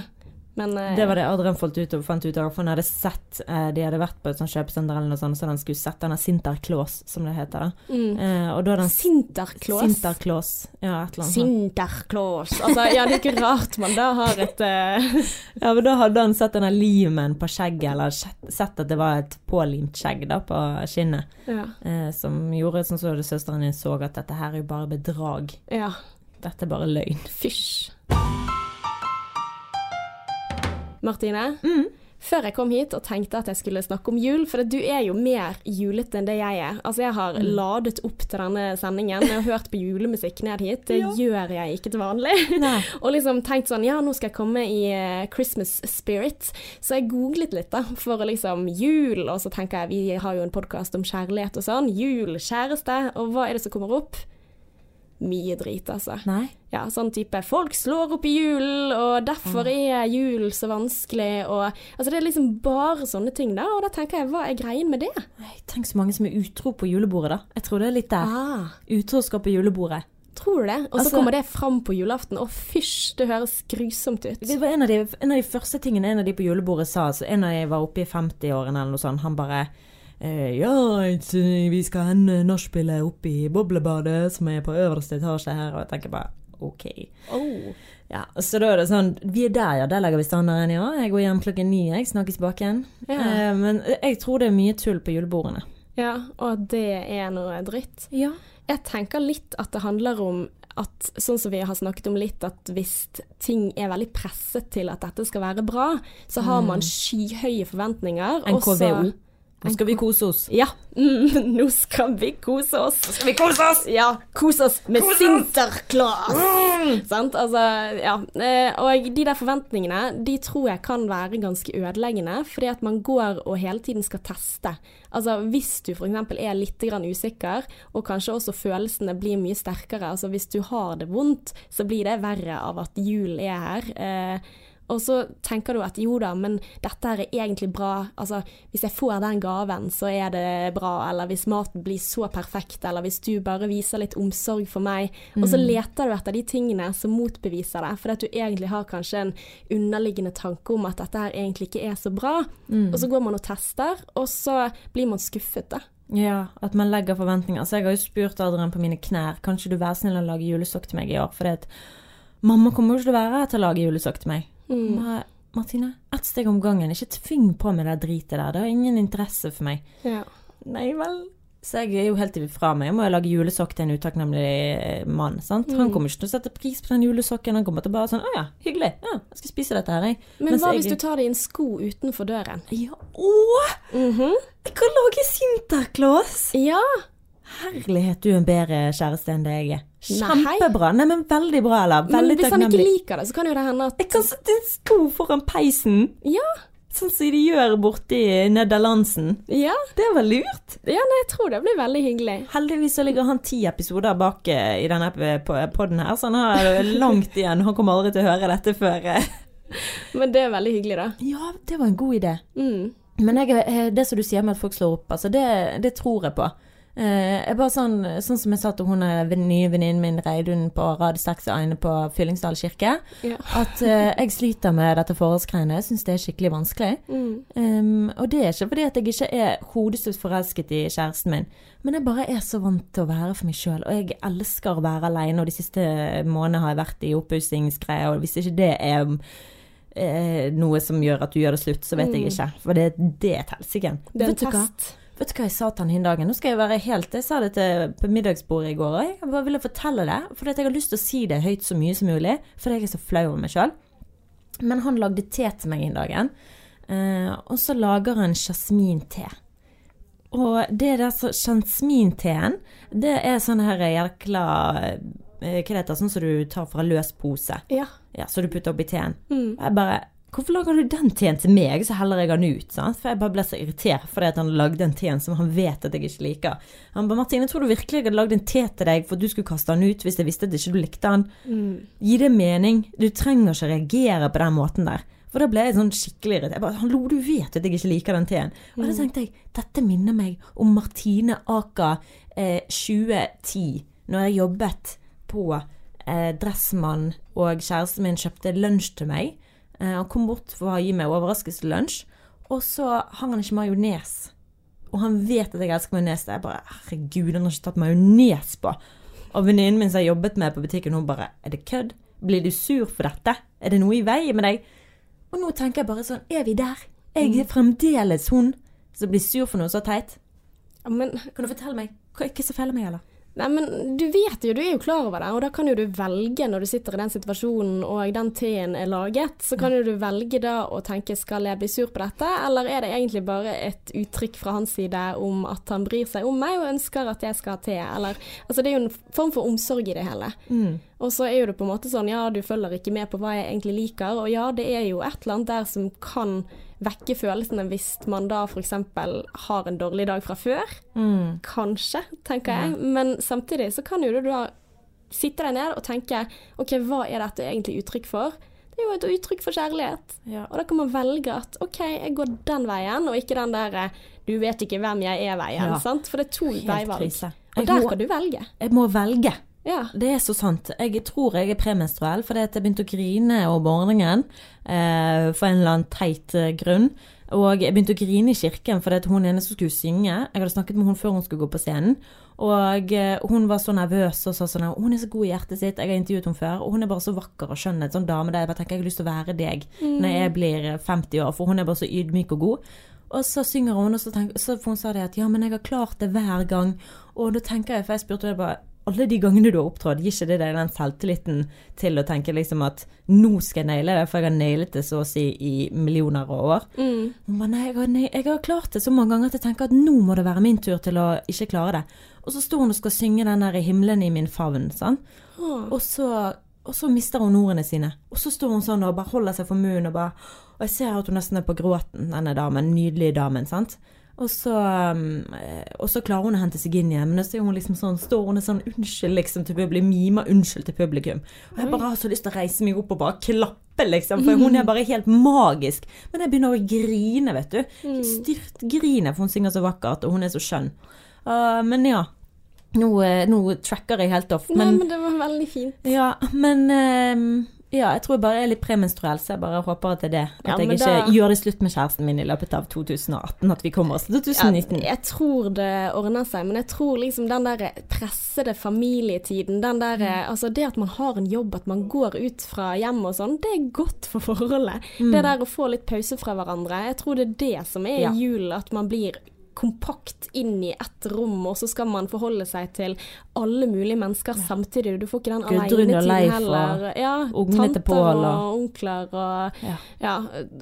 Men uh, Det var det Adrian fant ut, og fant ut av, for han hadde sett uh, De hadde vært på et sånt kjøpesenter eller noe sånt, så han skulle sett denne Sinterklaas, som det heter. da. mm. Uh, og da hadde Sinterklaas. Sinterklaas. Ja, et eller annet. Sinterklaas. Altså, ja, det er ikke rart man da har et Ja, men da hadde han sett denne limen på skjegget, eller sett- at det var et pålimt skjegg da på skinnet, ja, som gjorde sånn så søsteren din så at dette her er jo bare bedrag. ja. Dette er bare løgn. Fysj. Martine, Mm. før jeg kom hit og tenkte at jeg skulle snakke om jul, for du er jo mer julete enn det jeg er. Altså, jeg har Mm. ladet opp til denne sendingen. Jeg har hørt på julemusikk ned hit. Det Ja. gjør jeg ikke til vanlig. Og liksom tenkt sånn, ja, nå skal jeg komme i eh, Christmas spirit. Så jeg googlet litt, da, for liksom Jul, og så tenker jeg, vi har jo en podkast om kjærlighet og sånn. Jul, kjæreste, og hva er det som kommer opp? Mye drit, altså. Nei. Ja, sånn type folk slår opp i julen, og derfor er jul så vanskelig, og Altså, det er liksom bare sånne ting, da, og da tenker jeg, hva er greien med det? Nei, Tenk så mange som er utro på julebordet, da. Jeg tror det er litt der. Ah, Utroskap på julebordet. tror du det? Og så Altså- kommer det fram på julaften, og fysj, det høres grusomt ut. Det var en av, de, en av de første tingene en av de på julebordet sa. Så en av de var oppe i 50-årene eller noe sånt. Han bare Ja, vi skal ha en nachspiel oppe i boblebadet som er på øverste etasje her. Og jeg tenker bare ok. Oh. Ja, Så da er det sånn Vi er der, ja. Der legger vi standarden, ja. Jeg går hjem klokken ni, jeg. Snakkes baken. Ja. Eh, men jeg tror det er mye tull på julebordene. Ja, og det er noe dritt. Ja. Jeg tenker litt at det handler om at, sånn som vi har snakket om litt, at hvis ting er veldig presset til at dette skal være bra, så har man skyhøye forventninger. NKVO. Også. Nå skal vi kose oss. Ja, mm, nå skal vi kose oss. Nå Skal vi kose oss? Ja, kose oss med Sinterklaas! Sant? Altså, ja. Eh, Og de der forventningene, de tror jeg kan være ganske ødeleggende, fordi at man går og hele tiden skal teste. Altså hvis du f.eks. er litt grann usikker, og kanskje også følelsene blir mye sterkere, altså hvis du har det vondt, så blir det verre av at jul er her. Eh, og så tenker du at jo da, men dette er egentlig bra. Altså, hvis jeg får den gaven, så er det bra. Eller hvis maten blir så perfekt, eller hvis du bare viser litt omsorg for meg. Og så leter du etter de tingene som motbeviser det. For at du egentlig har kanskje en underliggende tanke om at dette her egentlig ikke er så bra. Og så går man og tester, og så blir man skuffet, da. Ja, at man legger forventninger. Så jeg har jo spurt Adrian på mine knær Kan ikke du være snill å lage julesokk til meg i år? For det at mamma kommer jo ikke til å være her til å lage julesokk til meg. Ma- Martine, ett steg om gangen. Ikke tving på med det dritet der. Det har ingen interesse for meg. Ja. Nei vel. Så jeg er jo helt fra meg. Jeg må jo lage julesokk til en utakknemlig eh, mann. sant? Han kommer ikke til å sette pris på den julesokken. Han kommer til å bare sånn Å ja, hyggelig. Ja, jeg skal spise dette her, jeg. Men Mens hva jeg- hvis du tar det i en sko utenfor døren? Ja, åh! -hmm. Jeg kan lage Sinterklaas! Ja. Herlighet, du er en bedre kjæreste enn det jeg er. Kjempebra. Nei, men veldig bra, eller? Men Veldig hvis han ikke liker det, så kan jo det hende at Jeg kan sette en sko foran peisen, Ja. sånn som de gjør borti Nederlandsen. Ja. Det var lurt. ja nei, jeg tror det blir veldig hyggelig. Heldigvis så ligger han ti episoder bak eh, i denne poden her, så han har langt igjen. Han kommer aldri til å høre dette før eh. Men det er veldig hyggelig, da. Ja, det var en god idé. Mm. Men jeg, eh, det som du sier med at folk slår opp, altså det, det tror jeg på. Eh, jeg bare sånn, sånn som jeg sa til hun eh, nye venninnen min Reidun på Rad 6 Eine på Fyllingsdal kirke, Ja. at eh, jeg sliter med dette forholdsgreiene. Jeg syns det er skikkelig vanskelig. Mm. Um, og det er ikke fordi at jeg ikke er hodestutt forelsket i kjæresten min, men jeg bare er så vant til å være for meg sjøl, og jeg elsker å være aleine, og de siste månedene har jeg vært i oppussingsgreier, og hvis ikke det er eh, noe som gjør at du gjør det slutt, så vet jeg ikke. For det, det er et helsike. Det er en test. Vet du hva jeg sa til han hin dagen? Nå skal jeg være helt Jeg sa det til, på middagsbordet i går, òg. jeg bare ville fortelle det. For jeg har lyst til å si det høyt så mye som mulig, fordi jeg er så flau over meg sjøl. Men han lagde te til meg hin dagen, eh, og så lager han jasminte. Og det der så Jasminteen, det er sånn her jækla eh, Hva det heter Sånn som du tar fra løs pose. Ja. Ja, så du putter oppi teen. Mm. Jeg bare Hvorfor lager du den teen til meg, så heller jeg den ut? Sant? For jeg bare ble så irritert fordi at han lagde en teen som han vet at jeg ikke liker. Han bare 'Martine, tror du virkelig jeg hadde lagd en te til deg for at du skulle kaste den ut hvis jeg visste at ikke du likte den?' Mm. Gi det mening. Du trenger ikke reagere på den måten der. For da ble jeg sånn skikkelig irritert. Jeg bare 'Hallo, du vet at jeg ikke liker den teen'. Og da tenkte jeg dette minner meg om Martine Aka eh, 2010, når jeg jobbet på eh, Dressmann og kjæresten min kjøpte lunsj til meg. Eh, han kom bort for å gi meg overraskelseslunsj, og så hang han ikke majones. Og han vet at jeg elsker majones. Jeg bare Herregud, han har ikke tatt majones på. Og venninnen min som jeg jobbet med på butikken, hun bare Er det kødd? Blir du sur for dette? Er det noe i veien med deg? Og nå tenker jeg bare sånn Er vi der? Jeg er fremdeles hun som blir sur for noe så teit. Men Kan du fortelle meg? Hva ikke så feiler meg, eller? Nei, men du vet jo, du er jo klar over det, og da kan jo du velge når du sitter i den situasjonen og den teen er laget, så kan jo du velge da å tenke skal jeg bli sur på dette, eller er det egentlig bare et uttrykk fra hans side om at han bryr seg om meg og ønsker at jeg skal ha te, eller Altså det er jo en form for omsorg i det hele. Og så er jo det på en måte sånn ja, du følger ikke med på hva jeg egentlig liker, og ja, det er jo et eller annet der som kan vekke følelsene hvis man da f.eks. har en dårlig dag fra før. Kanskje, tenker jeg. Men samtidig så kan jo du da sitte deg ned og tenke OK, hva er dette egentlig uttrykk for? Det er jo et uttrykk for kjærlighet. Ja. Og da kan man velge at OK, jeg går den veien, og ikke den der du vet ikke hvem jeg er-veien. Ja. sant? For det er to Helt veivalg. krise. Og Jeg der må- kan du velge. Jeg må velge. Ja. Det er så sant. Jeg tror jeg er premenstruell fordi at jeg begynte å grine om morgenen eh, for en eller annen teit eh, grunn. Og jeg begynte å grine i kirken fordi at hun ene som skulle synge Jeg hadde snakket med hun før hun skulle gå på scenen. Og eh, hun var så nervøs og sa sånn Hun er så god i hjertet sitt, jeg har intervjuet henne før. Og hun er bare så vakker og skjønn, en sånn dame der jeg bare tenker jeg har lyst til å være deg når jeg blir 50 år, for hun er bare så ydmyk og god. Og så synger hun, og så, tenker, så hun sa det at ja, men jeg har klart det hver gang. Og da tenker jeg, for jeg spurte henne bare alle de gangene du har opptrådt, gir ikke det deg den selvtilliten til å tenke liksom at nå skal jeg naile det, for jeg har nailet det så å si i millioner av år. Mm. Men nei jeg, har, jeg har klart det så mange ganger at jeg tenker at nå må det være min tur til å ikke klare det. Og så står hun og skal synge den der 'Himmelen i min favn', sant. Og så, og så mister hun ordene sine. Og så står hun sånn og bare holder seg for munnen og bare Og jeg ser at hun nesten er på gråten, denne damen. Nydelige damen, sant. Og så, um, eh, og så klarer hun å hente seg inn igjen, men så hun liksom sånn, står hun sånn unnskyld liksom til publikum, mimer unnskyld til publikum. Og jeg bare har så lyst til å reise meg opp og bare klappe, liksom, for hun er bare helt magisk. Men jeg begynner å grine, vet du. Styrtgrine, for hun synger så vakkert, og hun er så skjønn. Uh, men ja, nå, eh, nå tracker jeg helt off. Nei, Men, men det var veldig fint. ja, men ehm, ja, jeg tror jeg bare er litt premenstruell, så jeg bare håper at det er det. At Ja, jeg ikke da- gjør det slutt med kjæresten min i løpet av 2018. At vi kommer oss til 2019. Jeg, jeg tror det ordner seg, men jeg tror liksom den der pressede familietiden, den der, Mm. altså det at man har en jobb, at man går ut fra hjemmet og sånn, det er godt for forholdet. Mm. Det der å få litt pause fra hverandre, jeg tror det er det som er Ja. julen, at man blir kompakt inn i ett rom, og så skal man forholde seg til alle mulige mennesker samtidig. Du får ikke den alenetiden heller. Ja, tanter og onkler og Ja. ja,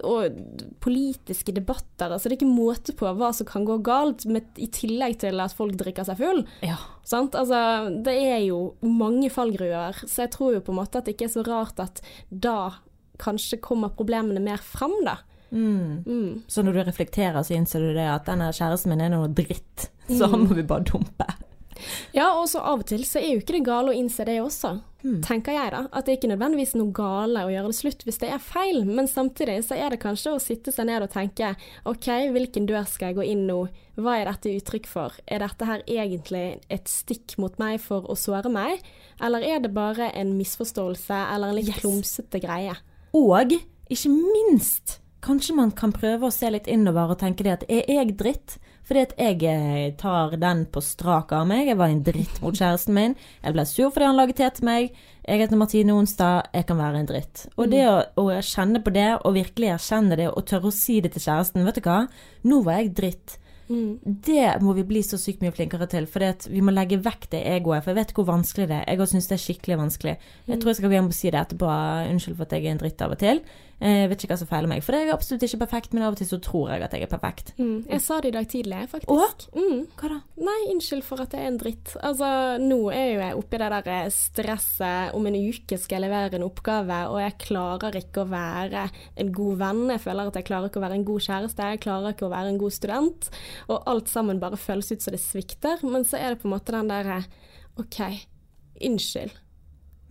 og politiske debatter. Altså det er ikke måte på hva som kan gå galt, med, i tillegg til at folk drikker seg full. Ja. Sant? Altså, det er jo mange fallgruer, så jeg tror jo på en måte at det ikke er så rart at da kanskje kommer problemene mer fram, da. Mm. Mm. Så når du reflekterer, så innser du det at denne kjæresten min er noe dritt. Så han må vi bare dumpe. Ja, og så av og til så er jo ikke det gale å innse det også, Mm. tenker jeg da. At det er ikke nødvendigvis noe gale å gjøre det slutt hvis det er feil, men samtidig så er det kanskje å sitte seg ned og tenke OK, hvilken dør skal jeg gå inn nå? Hva er dette uttrykk for? Er dette her egentlig et stikk mot meg for å såre meg, eller er det bare en misforståelse eller en litt Yes. klumsete greie? Og ikke minst, kanskje man kan prøve å se litt innover og tenke det at er jeg dritt? Fordi at jeg eh, tar den på strak arm. Jeg var en dritt mot kjæresten min. Jeg ble sur fordi han laget te til meg. Jeg heter Martine Onsdag. Jeg kan være en dritt. Og det å, å kjenne på det, og virkelig erkjenne det, og tørre å si det til kjæresten Vet du hva, nå var jeg dritt. Det må vi bli så sykt mye flinkere til. For vi må legge vekk det egoet. For jeg vet hvor vanskelig det er. Jeg også syns det er skikkelig vanskelig. Jeg tror jeg skal gå hjem og si det etterpå. Unnskyld for at jeg er en dritt av og til. Jeg vet ikke hva som feiler meg. For jeg er absolutt ikke perfekt, men av og til så tror jeg at jeg er perfekt. Mm. Jeg sa det i dag tidlig, faktisk. Å? Mm. Hva da? Nei, unnskyld for at jeg er en dritt. Altså, nå er jo jeg oppi det der eh, stresset. Om en uke skal jeg levere en oppgave, og jeg klarer ikke å være en god venn. Jeg føler at jeg klarer ikke å være en god kjæreste, jeg klarer ikke å være en god student. Og alt sammen bare føles ut som det svikter. Men så er det på en måte den derre OK, unnskyld.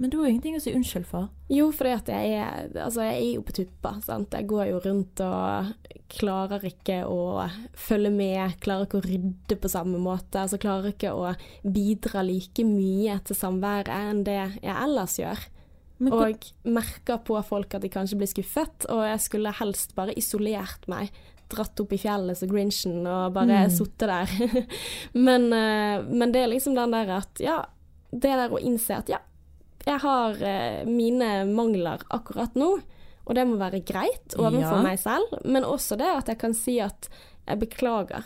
Men du har jo ingenting å si unnskyld for. Jo, at jeg altså jeg er jo på tuppa. Sant? Jeg går jo rundt og klarer ikke å følge med, klarer ikke å rydde på samme måte. Altså klarer ikke å bidra like mye til samværet enn det jeg ellers gjør. Men Og merker på folk at de kanskje blir skuffet, og jeg skulle helst bare isolert meg. Dratt opp i fjellet som Grinchen og bare Mm. sittet der. men, eh, men det er liksom den der at ja, det der å innse at ja, jeg har eh, mine mangler akkurat nå, og det må være greit overfor Ja. meg selv, men også det at jeg kan si at jeg beklager.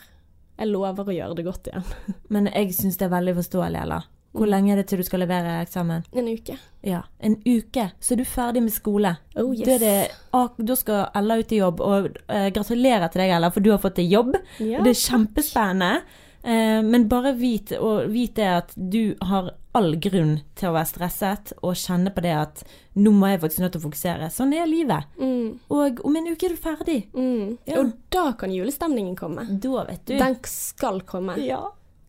Jeg lover å gjøre det godt igjen. Men jeg syns det er veldig forståelig, Ella. Hvor lenge er det til du skal levere eksamen? En uke. Ja, en uke, så er du ferdig med skole. Oh, yes. Da, det, da skal Ella ut i jobb, og eh, gratulerer til deg, Ella, for du har fått deg jobb. Ja, det er kjempespennende. Eh, men bare vit, vit det at du har all grunn til å være stresset, og kjenne på det at nå må jeg faktisk nødt til å fokusere. Sånn er livet. Mm, Og om en uke er du ferdig. mm. Ja. Og da kan julestemningen komme. Da vet du. Den skal komme. Ja.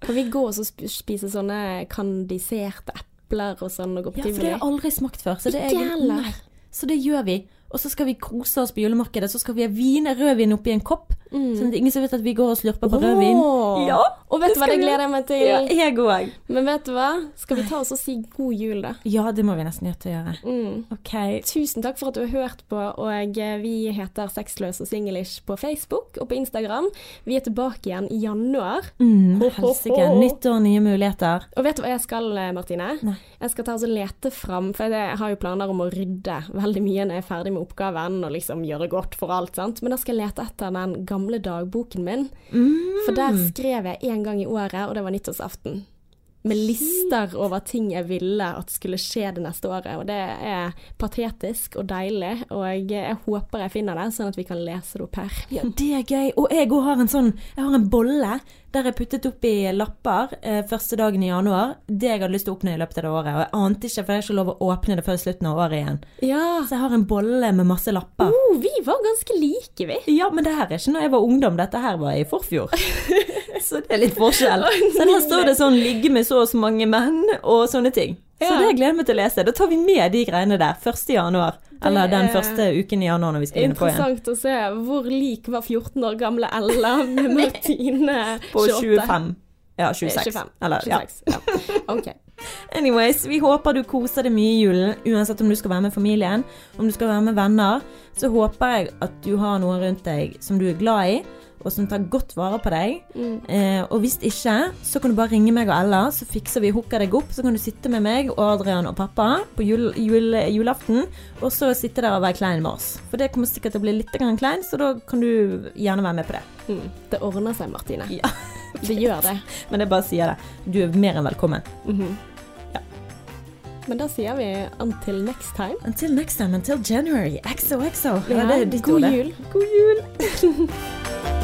Kan vi gå og spise sånne kandiserte epler og sånn og gå på ja, for det har jeg aldri smakt før. Så det er Så det gjør vi. Og så skal vi kose oss på julemarkedet. Så skal vi ha vine, rødvin oppi en kopp. Mm. Sånn at ingen som vet at vi går og slurper på rødvin. Ja. Og vet du hva, det gleder jeg meg til. Ja, jeg òg. Men vet du hva, skal vi ta oss og si god jul, da? Ja, det må vi nesten gjøre til å gjøre. Mm. Okay. Tusen takk for at du har hørt på, og eh, vi heter Sexløs og singlish på Facebook og på Instagram. Vi er tilbake igjen i januar. Mm, Helsike. Nytt år, nye muligheter. Og vet du hva jeg skal, eh, Martine? Nei. Jeg skal ta og lete fram, for jeg har jo planer om å rydde veldig mye når jeg er ferdig med oppgaven, og liksom gjøre godt for alt, sant. Men da skal jeg lete etter den gamle dagboken min, Mm. for der skrev jeg en gang i året, og det var nyttårsaften. Med lister over ting jeg ville at skulle skje det neste året. Og det er patetisk og deilig, og jeg, håper jeg finner det, sånn at vi kan lese det opp her. Ja, det er gøy. Og jeg òg har en sånn Jeg har en bolle der jeg puttet opp i lapper eh, første dagen i januar. Det jeg hadde lyst til å oppnå i løpet av det året. Og jeg ante ikke, for jeg har ikke lov å åpne det før slutten av året igjen. Ja. Så jeg har en bolle med masse lapper. Oh, vi var ganske like, vi. Ja, men det her er ikke når jeg var ungdom, dette her var i forfjor. Så det er litt forskjell. Så her står det sånn 'ligge med så og så mange menn' og sånne ting. Så Ja. det gleder jeg meg til å lese. Da tar vi med de greiene der 1. januar. Eller den første uken i januar når vi skal begynne på igjen. Interessant å se hvor lik var 14 år gamle Ella med Martine På 25. Ja, 26. 25. Eller, ja. Ja. OK. Anyways, vi håper du koser deg mye i julen, uansett om du skal være med familien, om du skal være med venner. Så håper jeg at du har noen rundt deg som du er glad i, og som tar godt vare på deg. Mm. Eh, og hvis ikke, så kan du bare ringe meg og Ella, så fikser vi hooka deg opp. Så kan du sitte med meg og Adrian og pappa på jul, jul, julaften, og så sitte der og være klein med oss. For det kommer sikkert til å bli litt klein, så da kan du gjerne være med på det. Mm. Det ordner seg, Martine. Ja. Det gjør det. Men jeg bare sier det. Du er mer enn velkommen. Mhm. Ja. Men da sier vi until next time. Until next time, until January. XOXO. Ja, ja, god, god jul. God jul.